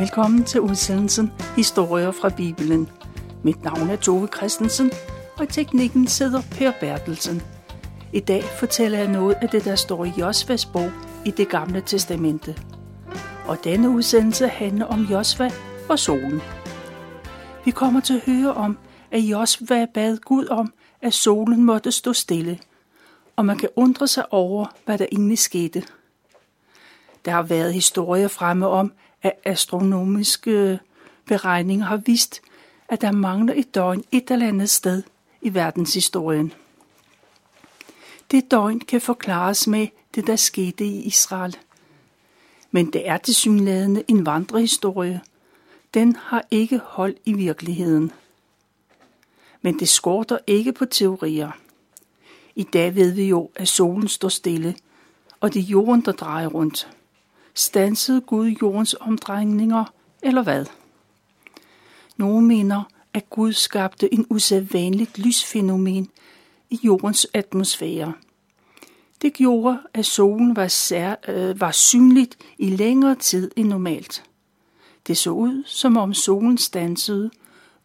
Velkommen til udsendelsen Historier fra Bibelen. Mit navn er Tove Christensen, og i teknikken sidder Per Bertelsen. I dag fortæller jeg noget af det, der står i Josvas bog i det gamle testamente. Og denne udsendelse handler om Josva og solen. Vi kommer til at høre om, at Josva bad Gud om, at solen måtte stå stille, og man kan undre sig over, hvad der egentlig skete. Der har været historier fremme om, at astronomiske beregninger har vist, at der mangler et døgn et eller andet sted i verdenshistorien. Det døgn kan forklares med det, der skete i Israel. Men det er tilsyneladende en vandrehistorie. Den har ikke hold i virkeligheden. Men det skorter ikke på teorier. I dag ved vi jo, at solen står stille, og det er jorden, der drejer rundt. Stansede Gud jordens omdrejninger, eller hvad? Nogle mener, at Gud skabte en usædvanligt lysfænomen i jordens atmosfære. Det gjorde, at solen var, sær, øh, var synligt i længere tid end normalt. Det så ud, som om solen stansede,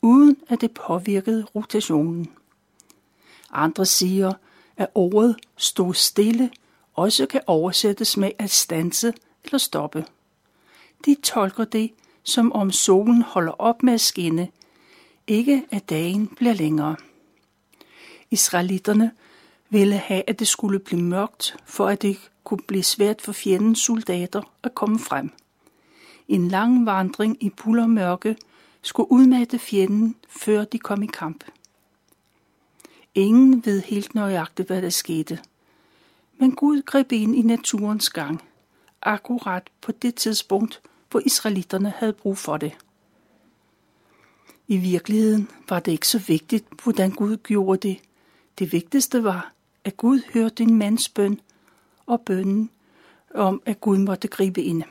uden at det påvirkede rotationen. Andre siger, at ordet stod stille også kan oversættes med at stanse eller stoppe. De tolker det, som om solen holder op med at skinne, ikke at dagen bliver længere. Israelitterne ville have, at det skulle blive mørkt, for at det kunne blive svært for fjendens soldater at komme frem. En lang vandring i pullermørke skulle udmatte fjenden, før de kom i kamp. Ingen ved helt nøjagtigt, hvad der skete. Men Gud greb ind i naturens gang – akkurat på det tidspunkt, hvor israelitterne havde brug for det. I virkeligheden var det ikke så vigtigt, hvordan Gud gjorde det. Det vigtigste var, at Gud hørte en mands bøn og bønnen om, at Gud måtte gribe ind.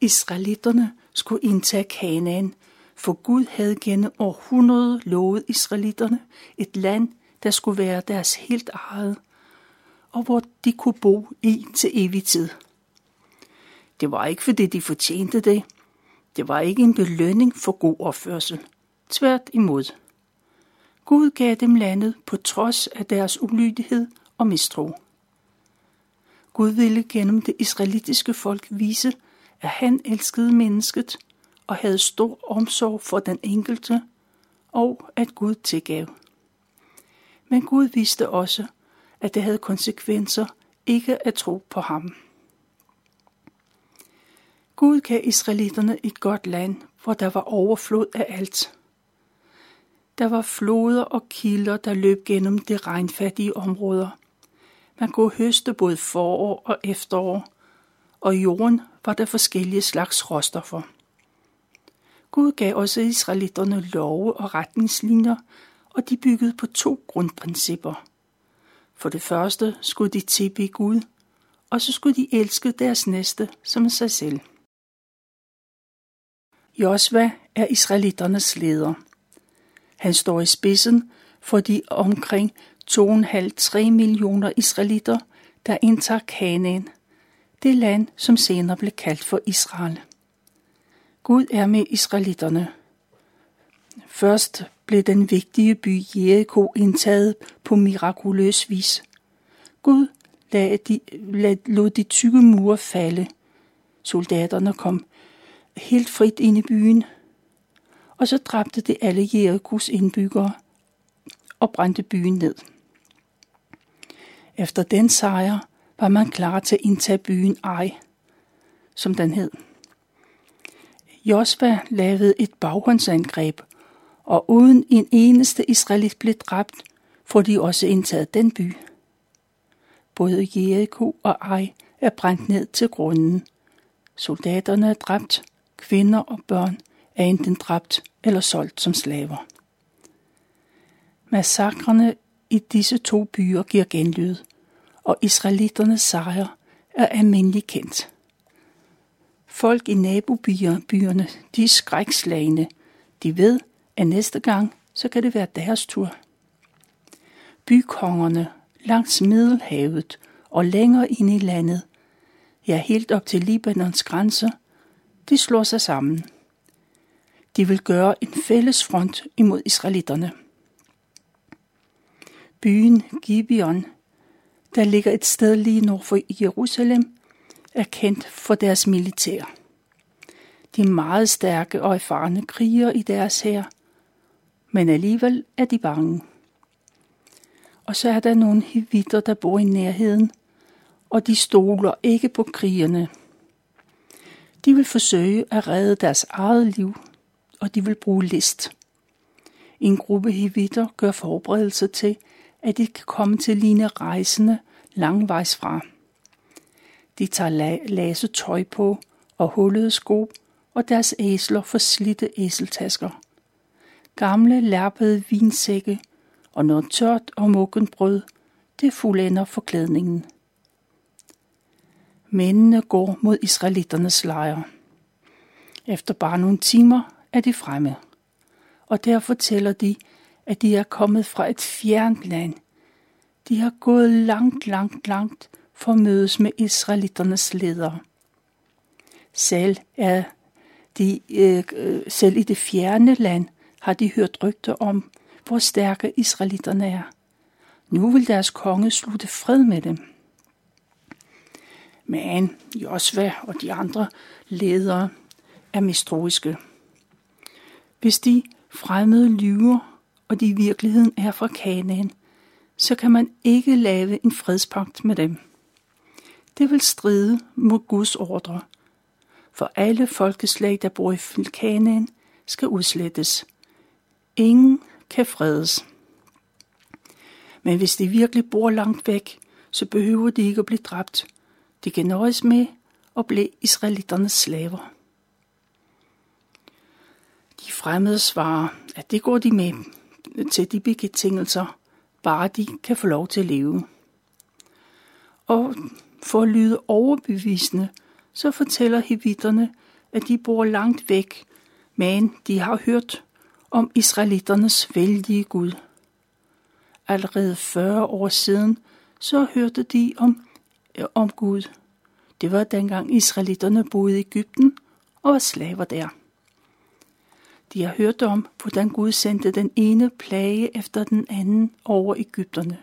Israelitterne skulle indtage Kanaan, for Gud havde gennem århundrede lovet israelitterne et land, der skulle være deres helt eget – og hvor de kunne bo i til evig tid. Det var ikke, fordi de fortjente det. Det var ikke en belønning for god opførsel. Tvært imod. Gud gav dem landet på trods af deres ulydighed og mistro. Gud ville gennem det israelitiske folk vise, at han elskede mennesket og havde stor omsorg for den enkelte, og at Gud tilgav. Men Gud vidste også, at det havde konsekvenser ikke at tro på ham. Gud gav israelitterne et godt land, hvor der var overflod af alt. Der var floder og kilder, der løb gennem de regnfattige områder. Man kunne høste både forår og efterår, og i jorden var der forskellige slags råstoffer. Gud gav også israelitterne love og retningslinjer, og de byggede på to grundprincipper. For det første skulle de tilbe Gud, og så skulle de elske deres næste som sig selv. Josva er israelitternes leder. Han står i spidsen for de omkring 2,5-3 millioner israelitter, der indtager Kanaan, det land, som senere blev kaldt for Israel. Gud er med israelitterne. Først blev den vigtige by Jericho indtaget på mirakuløs vis. Gud lad de, lad, lod de tykke mure falde. Soldaterne kom helt frit ind i byen, og så dræbte det alle Jerikos indbyggere og brændte byen ned. Efter den sejr var man klar til at indtage byen Ai, som den hed. Josva lavede et baghåndsangreb og uden en eneste israelit blev dræbt, får de også indtaget den by. Både Jericho og Ej er brændt ned til grunden. Soldaterne er dræbt, kvinder og børn er enten dræbt eller solgt som slaver. Massakrene i disse to byer giver genlyd, og israelitternes sejr er almindelig kendt. Folk i nabobyerne, de er skrækslagende. De ved, at næste gang, så kan det være deres tur. Bykongerne langs Middelhavet og længere ind i landet, ja helt op til Libanons grænser, de slår sig sammen. De vil gøre en fælles front imod israelitterne. Byen Gibeon, der ligger et sted lige nord for Jerusalem, er kendt for deres militær. De er meget stærke og erfarne krigere i deres hær, men alligevel er de bange. Og så er der nogle hivitter, der bor i nærheden, og de stoler ikke på krigerne. De vil forsøge at redde deres eget liv, og de vil bruge list. En gruppe hivitter gør forberedelser til, at de kan komme til at ligne rejsende langvejs fra. De tager lase tøj på og hullede sko, og deres æsler for slidte æseltasker. Gamle lærpede vinsække og noget tørt og mukken brød, det fuldender forklædningen. Mændene går mod israelitternes lejr. Efter bare nogle timer er de fremme, og der fortæller de, at de er kommet fra et fjernt land. De har gået langt, langt, langt for at mødes med israelitternes ledere. Selv, er de, øh, øh, selv i det fjerne land har de hørt rygter om, hvor stærke israelitterne er. Nu vil deres konge slutte fred med dem. Men Josva og de andre ledere er mistroiske. Hvis de fremmede lyver, og de i virkeligheden er fra Kanaan, så kan man ikke lave en fredspagt med dem. Det vil stride mod Guds ordre, for alle folkeslag, der bor i Kanaan, skal udslettes. Ingen kan fredes. Men hvis de virkelig bor langt væk, så behøver de ikke at blive dræbt. De kan nøjes med at blive israelitternes slaver. De fremmede svarer, at det går de med til de betingelser, bare de kan få lov til at leve. Og for at lyde overbevisende, så fortæller hevitterne, at de bor langt væk, men de har hørt om israelitternes vældige Gud. Allerede 40 år siden, så hørte de om, øh, om Gud. Det var dengang israelitterne boede i Ægypten og var slaver der. De har hørt om, hvordan Gud sendte den ene plage efter den anden over Ægypterne.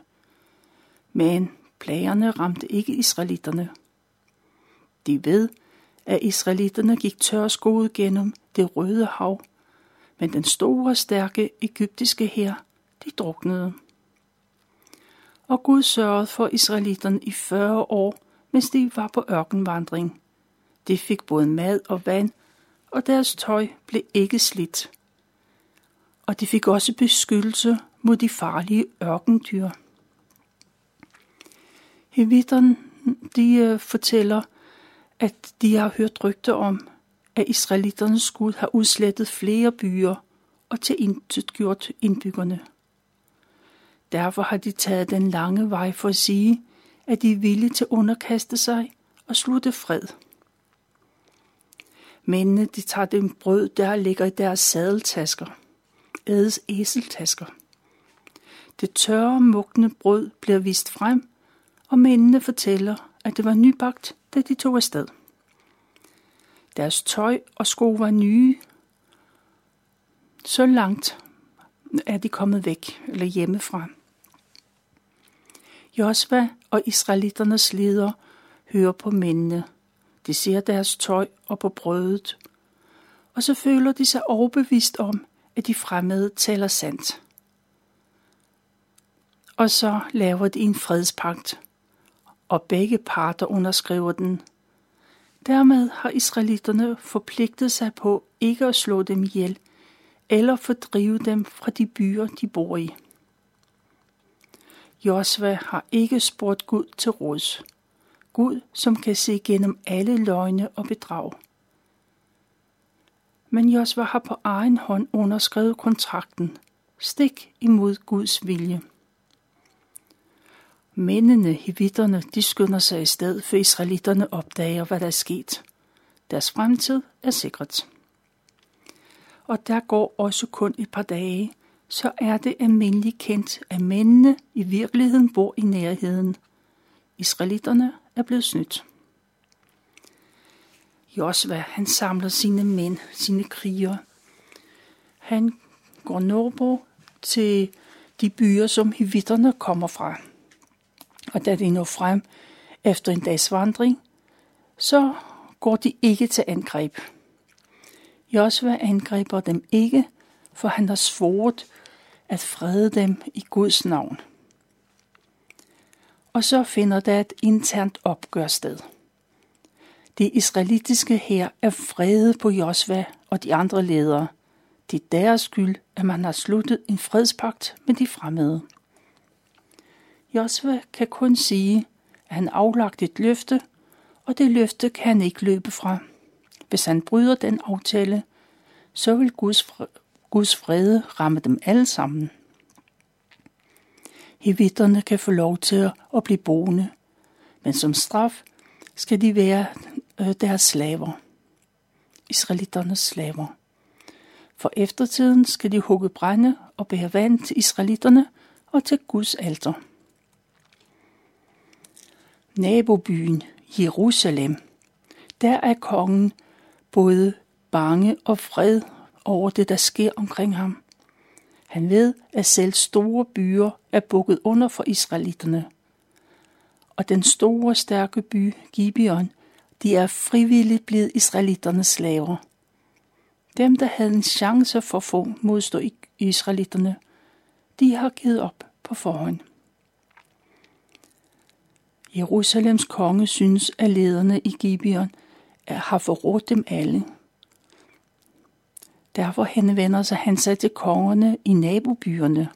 Men plagerne ramte ikke israelitterne. De ved, at israelitterne gik tørskoet gennem det røde hav, men den store, stærke egyptiske hær, de druknede. Og Gud sørgede for israelitterne i 40 år, mens de var på ørkenvandring. De fik både mad og vand, og deres tøj blev ikke slidt. Og de fik også beskyttelse mod de farlige ørkendyr. Hevitterne de øh, fortæller, at de har hørt rygter om, at israelitternes Gud har udslettet flere byer og til gjort indbyggerne. Derfor har de taget den lange vej for at sige, at de er villige til at underkaste sig og slutte fred. Mændene de tager dem brød, der ligger i deres sadeltasker, ædes æseltasker. Det tørre, mugne brød bliver vist frem, og mændene fortæller, at det var nybagt, da de tog afsted. Deres tøj og sko var nye. Så langt er de kommet væk eller hjemmefra. Josva og israelitternes leder hører på mændene. De ser deres tøj og på brødet. Og så føler de sig overbevist om, at de fremmede taler sandt. Og så laver de en fredspagt, og begge parter underskriver den – Dermed har israelitterne forpligtet sig på ikke at slå dem ihjel eller fordrive dem fra de byer, de bor i. Josva har ikke spurgt Gud til råds. Gud, som kan se igennem alle løgne og bedrag. Men Josva har på egen hånd underskrevet kontrakten, stik imod Guds vilje. Mændene, hivitterne, de skynder sig i sted, for israelitterne opdager, hvad der er sket. Deres fremtid er sikret. Og der går også kun et par dage, så er det almindeligt kendt, at mændene i virkeligheden bor i nærheden. Israelitterne er blevet snydt. Josva, han samler sine mænd, sine krigere. Han går nordpå til de byer, som hivitterne kommer fra. Og da de når frem efter en dags vandring, så går de ikke til angreb. Josva angriber dem ikke, for han har svoret at frede dem i Guds navn. Og så finder der et internt opgør sted. De israelitiske her er frede på Josva og de andre ledere. Det er deres skyld, at man har sluttet en fredspagt med de fremmede. Josva kan kun sige, at han aflagt et løfte, og det løfte kan han ikke løbe fra. Hvis han bryder den aftale, så vil Guds, Guds frede ramme dem alle sammen. Hevitterne kan få lov til at blive boende, men som straf skal de være øh, deres slaver. Israelitternes slaver. For eftertiden skal de hugge brænde og bære vand til israelitterne og til Guds alter. Nabobyen Jerusalem. Der er kongen både bange og fred over det, der sker omkring ham. Han ved, at selv store byer er bukket under for israelitterne. Og den store, stærke by, Gibeon, de er frivilligt blevet israelitternes slaver. Dem, der havde en chance for at få modstå israelitterne, de har givet op på forhånd. Jerusalems konge synes, at lederne i Gibeon har forrådt dem alle. Derfor henvender sig han sig til kongerne i nabobyerne.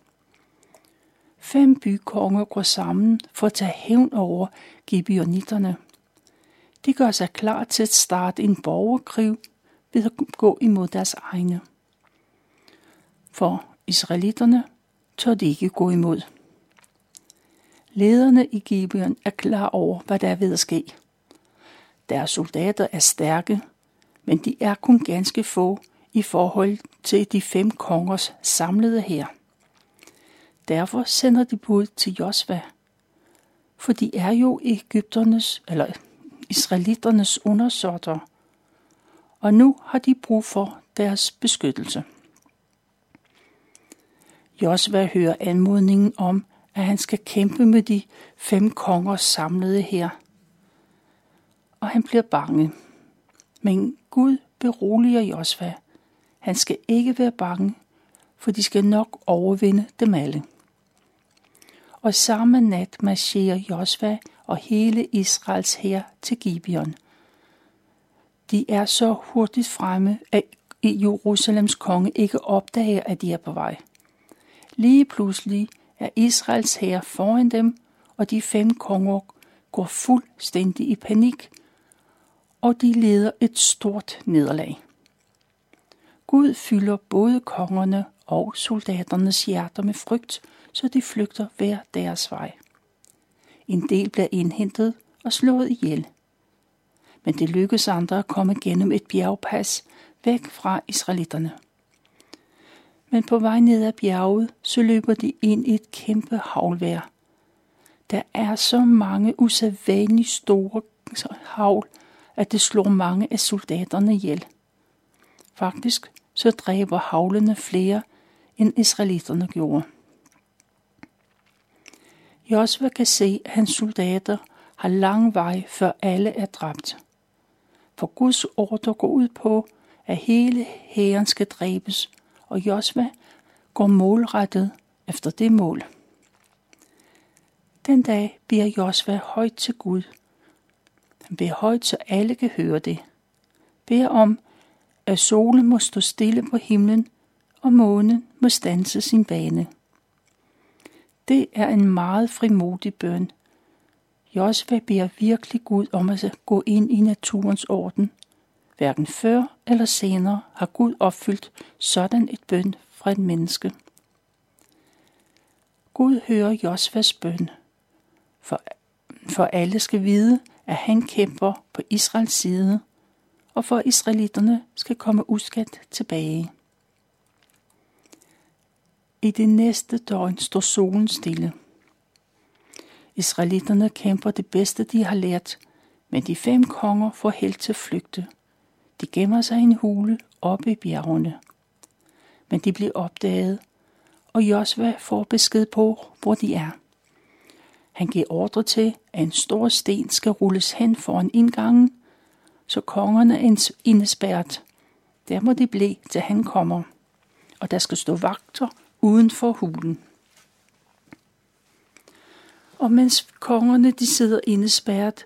Fem bykonger går sammen for at tage hævn over Gibeonitterne. De gør sig klar til at starte en borgerkrig ved at gå imod deres egne. For israelitterne tør de ikke gå imod. Lederne i Gibeon er klar over, hvad der er ved at ske. Deres soldater er stærke, men de er kun ganske få i forhold til de fem kongers samlede her. Derfor sender de bud til Josva, for de er jo Ægypternes eller israelitternes undersåtter, og nu har de brug for deres beskyttelse. Josva hører anmodningen om, at han skal kæmpe med de fem konger samlede her. Og han bliver bange. Men Gud beroliger Josva. Han skal ikke være bange, for de skal nok overvinde dem alle. Og samme nat marcherer Josva og hele Israels hær til Gibeon. De er så hurtigt fremme, at Jerusalems konge ikke opdager, at de er på vej. Lige pludselig er Israels hær foran dem, og de fem konger går fuldstændig i panik, og de leder et stort nederlag. Gud fylder både kongerne og soldaternes hjerter med frygt, så de flygter hver deres vej. En del bliver indhentet og slået ihjel. Men det lykkes andre at komme gennem et bjergpas væk fra israelitterne. Men på vej ned ad bjerget, så løber de ind i et kæmpe havlvær. Der er så mange usædvanligt store havl, at det slår mange af soldaterne ihjel. Faktisk så dræber havlene flere, end israelitterne gjorde. Josva kan se, at hans soldater har lang vej, før alle er dræbt. For Guds ordre går ud på, at hele hæren skal dræbes, og Josva går målrettet efter det mål. Den dag bliver Josva højt til Gud. Han beder højt, så alle kan høre det. Beder om, at solen må stå stille på himlen, og månen må stanse sin bane. Det er en meget frimodig bøn. Josva beder virkelig Gud om at gå ind i naturens orden. Hverken før eller senere har Gud opfyldt sådan et bøn fra et menneske. Gud hører Josvas bøn, for, for alle skal vide, at han kæmper på Israels side, og for israelitterne skal komme uskadt tilbage. I det næste døgn står solen stille. Israelitterne kæmper det bedste, de har lært, men de fem konger får held til at flygte, de gemmer sig i en hule oppe i bjergene. Men de bliver opdaget, og Josva får besked på, hvor de er. Han giver ordre til, at en stor sten skal rulles hen foran indgangen, så kongerne er indespærret. Der må de blive, til han kommer, og der skal stå vagter uden for hulen. Og mens kongerne de sidder indespærret,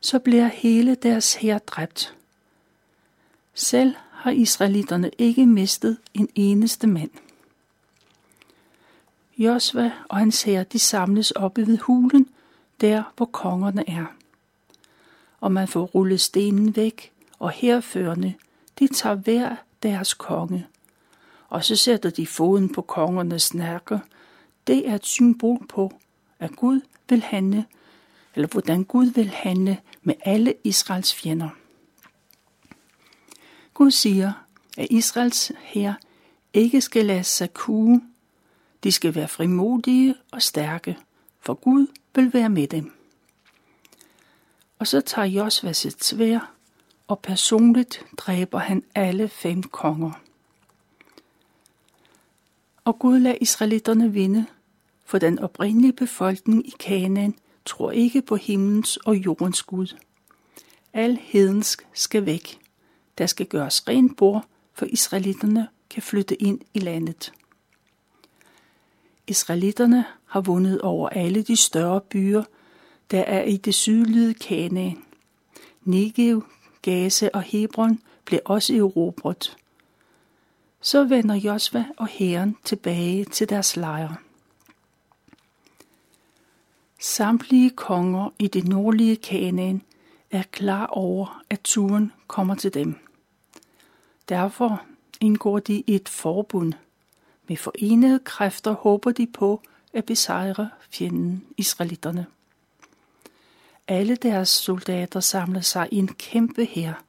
så bliver hele deres hær dræbt. Selv har israelitterne ikke mistet en eneste mand. Josva og hans hær de samles oppe ved hulen, der hvor kongerne er. Og man får rullet stenen væk, og herførende, de tager hver deres konge. Og så sætter de foden på kongernes nakke. Det er et symbol på, at Gud vil handle, eller hvordan Gud vil handle med alle Israels fjender. Gud siger, at Israels her ikke skal lade sig kue. De skal være frimodige og stærke, for Gud vil være med dem. Og så tager Josva sit svær, og personligt dræber han alle fem konger. Og Gud lader israelitterne vinde, for den oprindelige befolkning i Kanaan tror ikke på himlens og jordens Gud. Al hedensk skal væk. Der skal gøres rent bord, for israelitterne kan flytte ind i landet. Israelitterne har vundet over alle de større byer, der er i det sydlige Kanaan. Negev, Gaza og Hebron blev også erobret. Så vender Josva og hæren tilbage til deres lejre. Samtlige konger i det nordlige Kanaan er klar over, at turen kommer til dem. Derfor indgår de et forbund. Med forenede kræfter håber de på at besejre fjenden, israelitterne. Alle deres soldater samler sig i en kæmpe hær.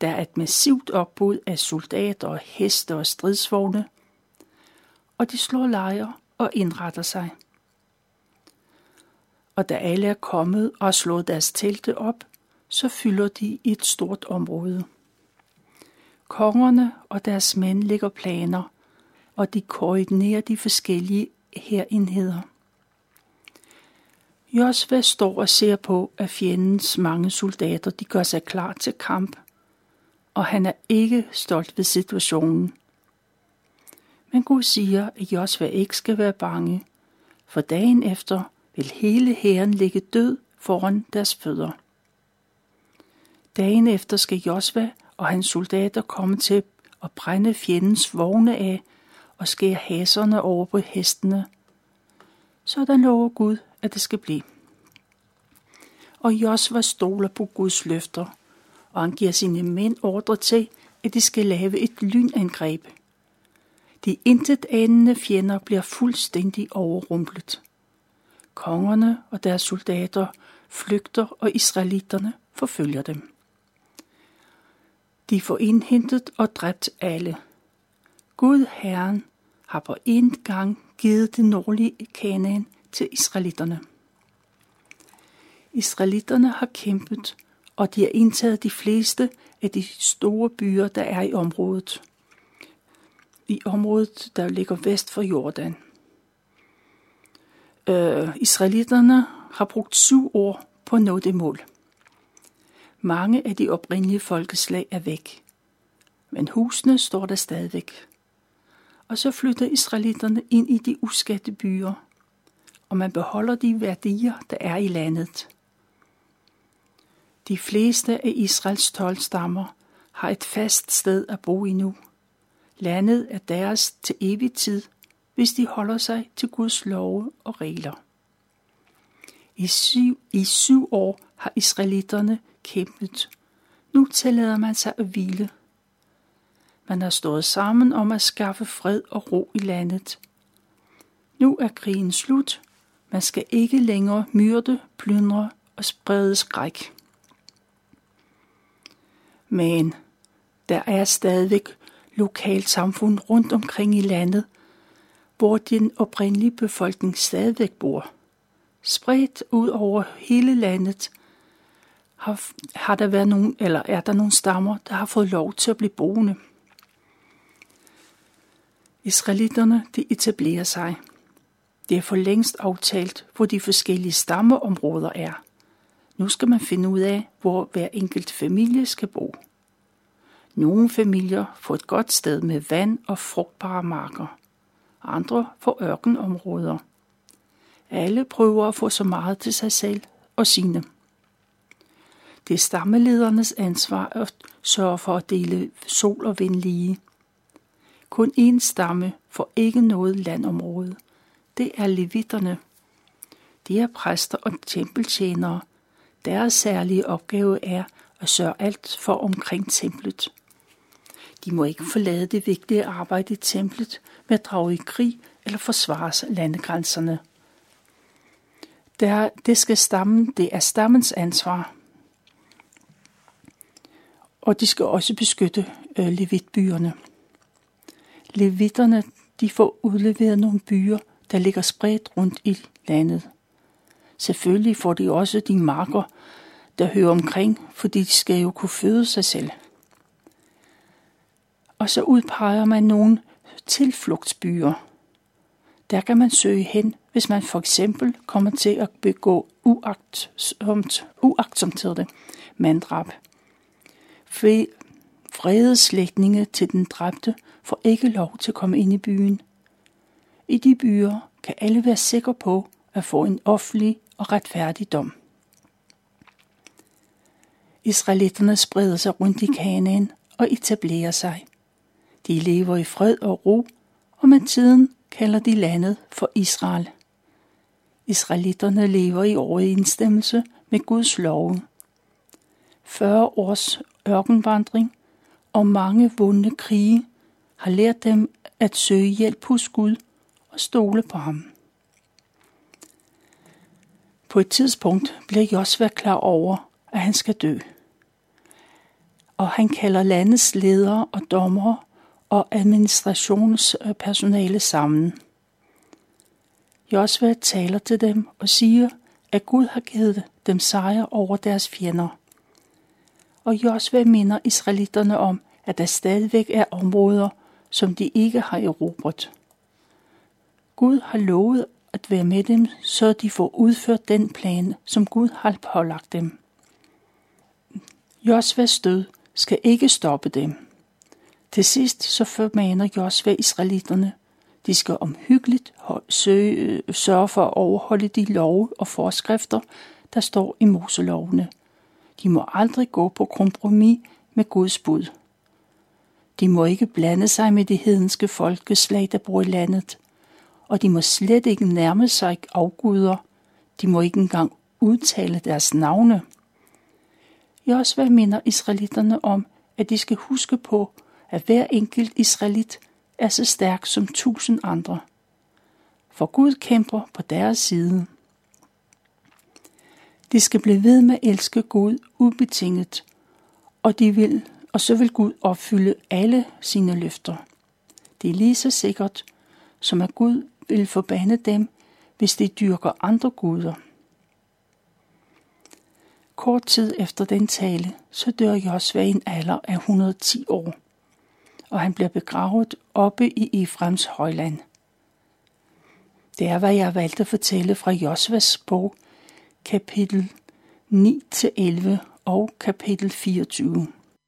Der er et massivt opbud af soldater, heste og stridsvogne, og de slår lejre og indretter sig og da alle er kommet og har slået deres telte op, så fylder de et stort område. Kongerne og deres mænd lægger planer, og de koordinerer de forskellige herenheder. Josva står og ser på, at fjendens mange soldater de gør sig klar til kamp, og han er ikke stolt ved situationen. Men Gud siger, at Josva ikke skal være bange, for dagen efter vil hele hæren ligge død foran deres fødder. Dagen efter skal Josva og hans soldater komme til at brænde fjendens vogne af og skære haserne over på hestene. Sådan lover Gud, at det skal blive. Og Josva stoler på Guds løfter, og han giver sine mænd ordre til, at de skal lave et lynangreb. De intet anende fjender bliver fuldstændig overrumplet. Kongerne og deres soldater flygter, og israelitterne forfølger dem. De får indhentet og dræbt alle. Gud Herren har på en gang givet det nordlige Kanaan til israelitterne. Israelitterne har kæmpet, og de har indtaget de fleste af de store byer, der er i området. I området, der ligger vest for Jordan. Øh, israelitterne har brugt syv år på at nå det mål. Mange af de oprindelige folkeslag er væk, men husene står der stadigvæk. Og så flytter israelitterne ind i de uskatte byer, og man beholder de værdier, der er i landet. De fleste af Israels tolv stammer har et fast sted at bo i nu. Landet er deres til evig tid – hvis de holder sig til Guds love og regler. I syv, I syv år har israelitterne kæmpet. Nu tillader man sig at hvile. Man har stået sammen om at skaffe fred og ro i landet. Nu er krigen slut. Man skal ikke længere myrde, plyndre og sprede skræk. Men der er stadigvæk lokalt samfund rundt omkring i landet, hvor den oprindelige befolkning stadigvæk bor. Spredt ud over hele landet har, har der været nogen, eller er der nogle stammer, der har fået lov til at blive boende. Israelitterne de etablerer sig. Det er for længst aftalt, hvor de forskellige stammeområder er. Nu skal man finde ud af, hvor hver enkelt familie skal bo. Nogle familier får et godt sted med vand og frugtbare marker. Andre får ørkenområder. Alle prøver at få så meget til sig selv og sine. Det er stammeledernes ansvar at sørge for at dele sol og vind lige. Kun én stamme får ikke noget landområde. Det er levitterne. De er præster og tempeltjenere. Deres særlige opgave er at sørge alt for omkring templet. De må ikke forlade det vigtige arbejde i templet med at drage i krig eller forsvare landegrænserne. Der, det skal stammen, det er stammens ansvar. Og de skal også beskytte øh, levitbyerne. Levitterne de får udleveret nogle byer, der ligger spredt rundt i landet. Selvfølgelig får de også de marker, der hører omkring, fordi de skal jo kunne føde sig selv. Og så udpeger man nogle tilflugtsbyer. Der kan man søge hen, hvis man for eksempel kommer til at begå uagtsomt, uagtsomt det, manddrab. Frede slægtninge til den dræbte får ikke lov til at komme ind i byen. I de byer kan alle være sikre på at få en offentlig og retfærdig dom. Israelitterne spreder sig rundt i Kanaan og etablerer sig. De lever i fred og ro, og med tiden kalder de landet for Israel. Israelitterne lever i overensstemmelse med Guds love. 40 års ørkenvandring og mange vundne krige har lært dem at søge hjælp hos Gud og stole på ham. På et tidspunkt bliver Josva klar over, at han skal dø. Og han kalder landets ledere og dommere og administrationspersonale sammen. Josva taler til dem og siger, at Gud har givet dem sejr over deres fjender. Og Josva minder israelitterne om, at der stadigvæk er områder, som de ikke har erobret. Gud har lovet at være med dem, så de får udført den plan, som Gud har pålagt dem. Josvas død skal ikke stoppe dem. Til sidst så formaner Josva israelitterne. De skal omhyggeligt søge, øh, sørge for at overholde de love og forskrifter, der står i Moselovene. De må aldrig gå på kompromis med Guds bud. De må ikke blande sig med de hedenske folkeslag, der bor i landet. Og de må slet ikke nærme sig afguder. De må ikke engang udtale deres navne. Josva minder israelitterne om, at de skal huske på, at hver enkelt israelit er så stærk som tusind andre. For Gud kæmper på deres side. De skal blive ved med at elske Gud ubetinget, og de vil og så vil Gud opfylde alle sine løfter. Det er lige så sikkert, som at Gud vil forbande dem, hvis de dyrker andre guder. Kort tid efter den tale, så dør Josva i en alder af 110 år, og han bliver begravet oppe i Efrems højland. Det er, hvad jeg har valgt at fortælle fra Josvas bog, kapitel 9-11 og kapitel 24.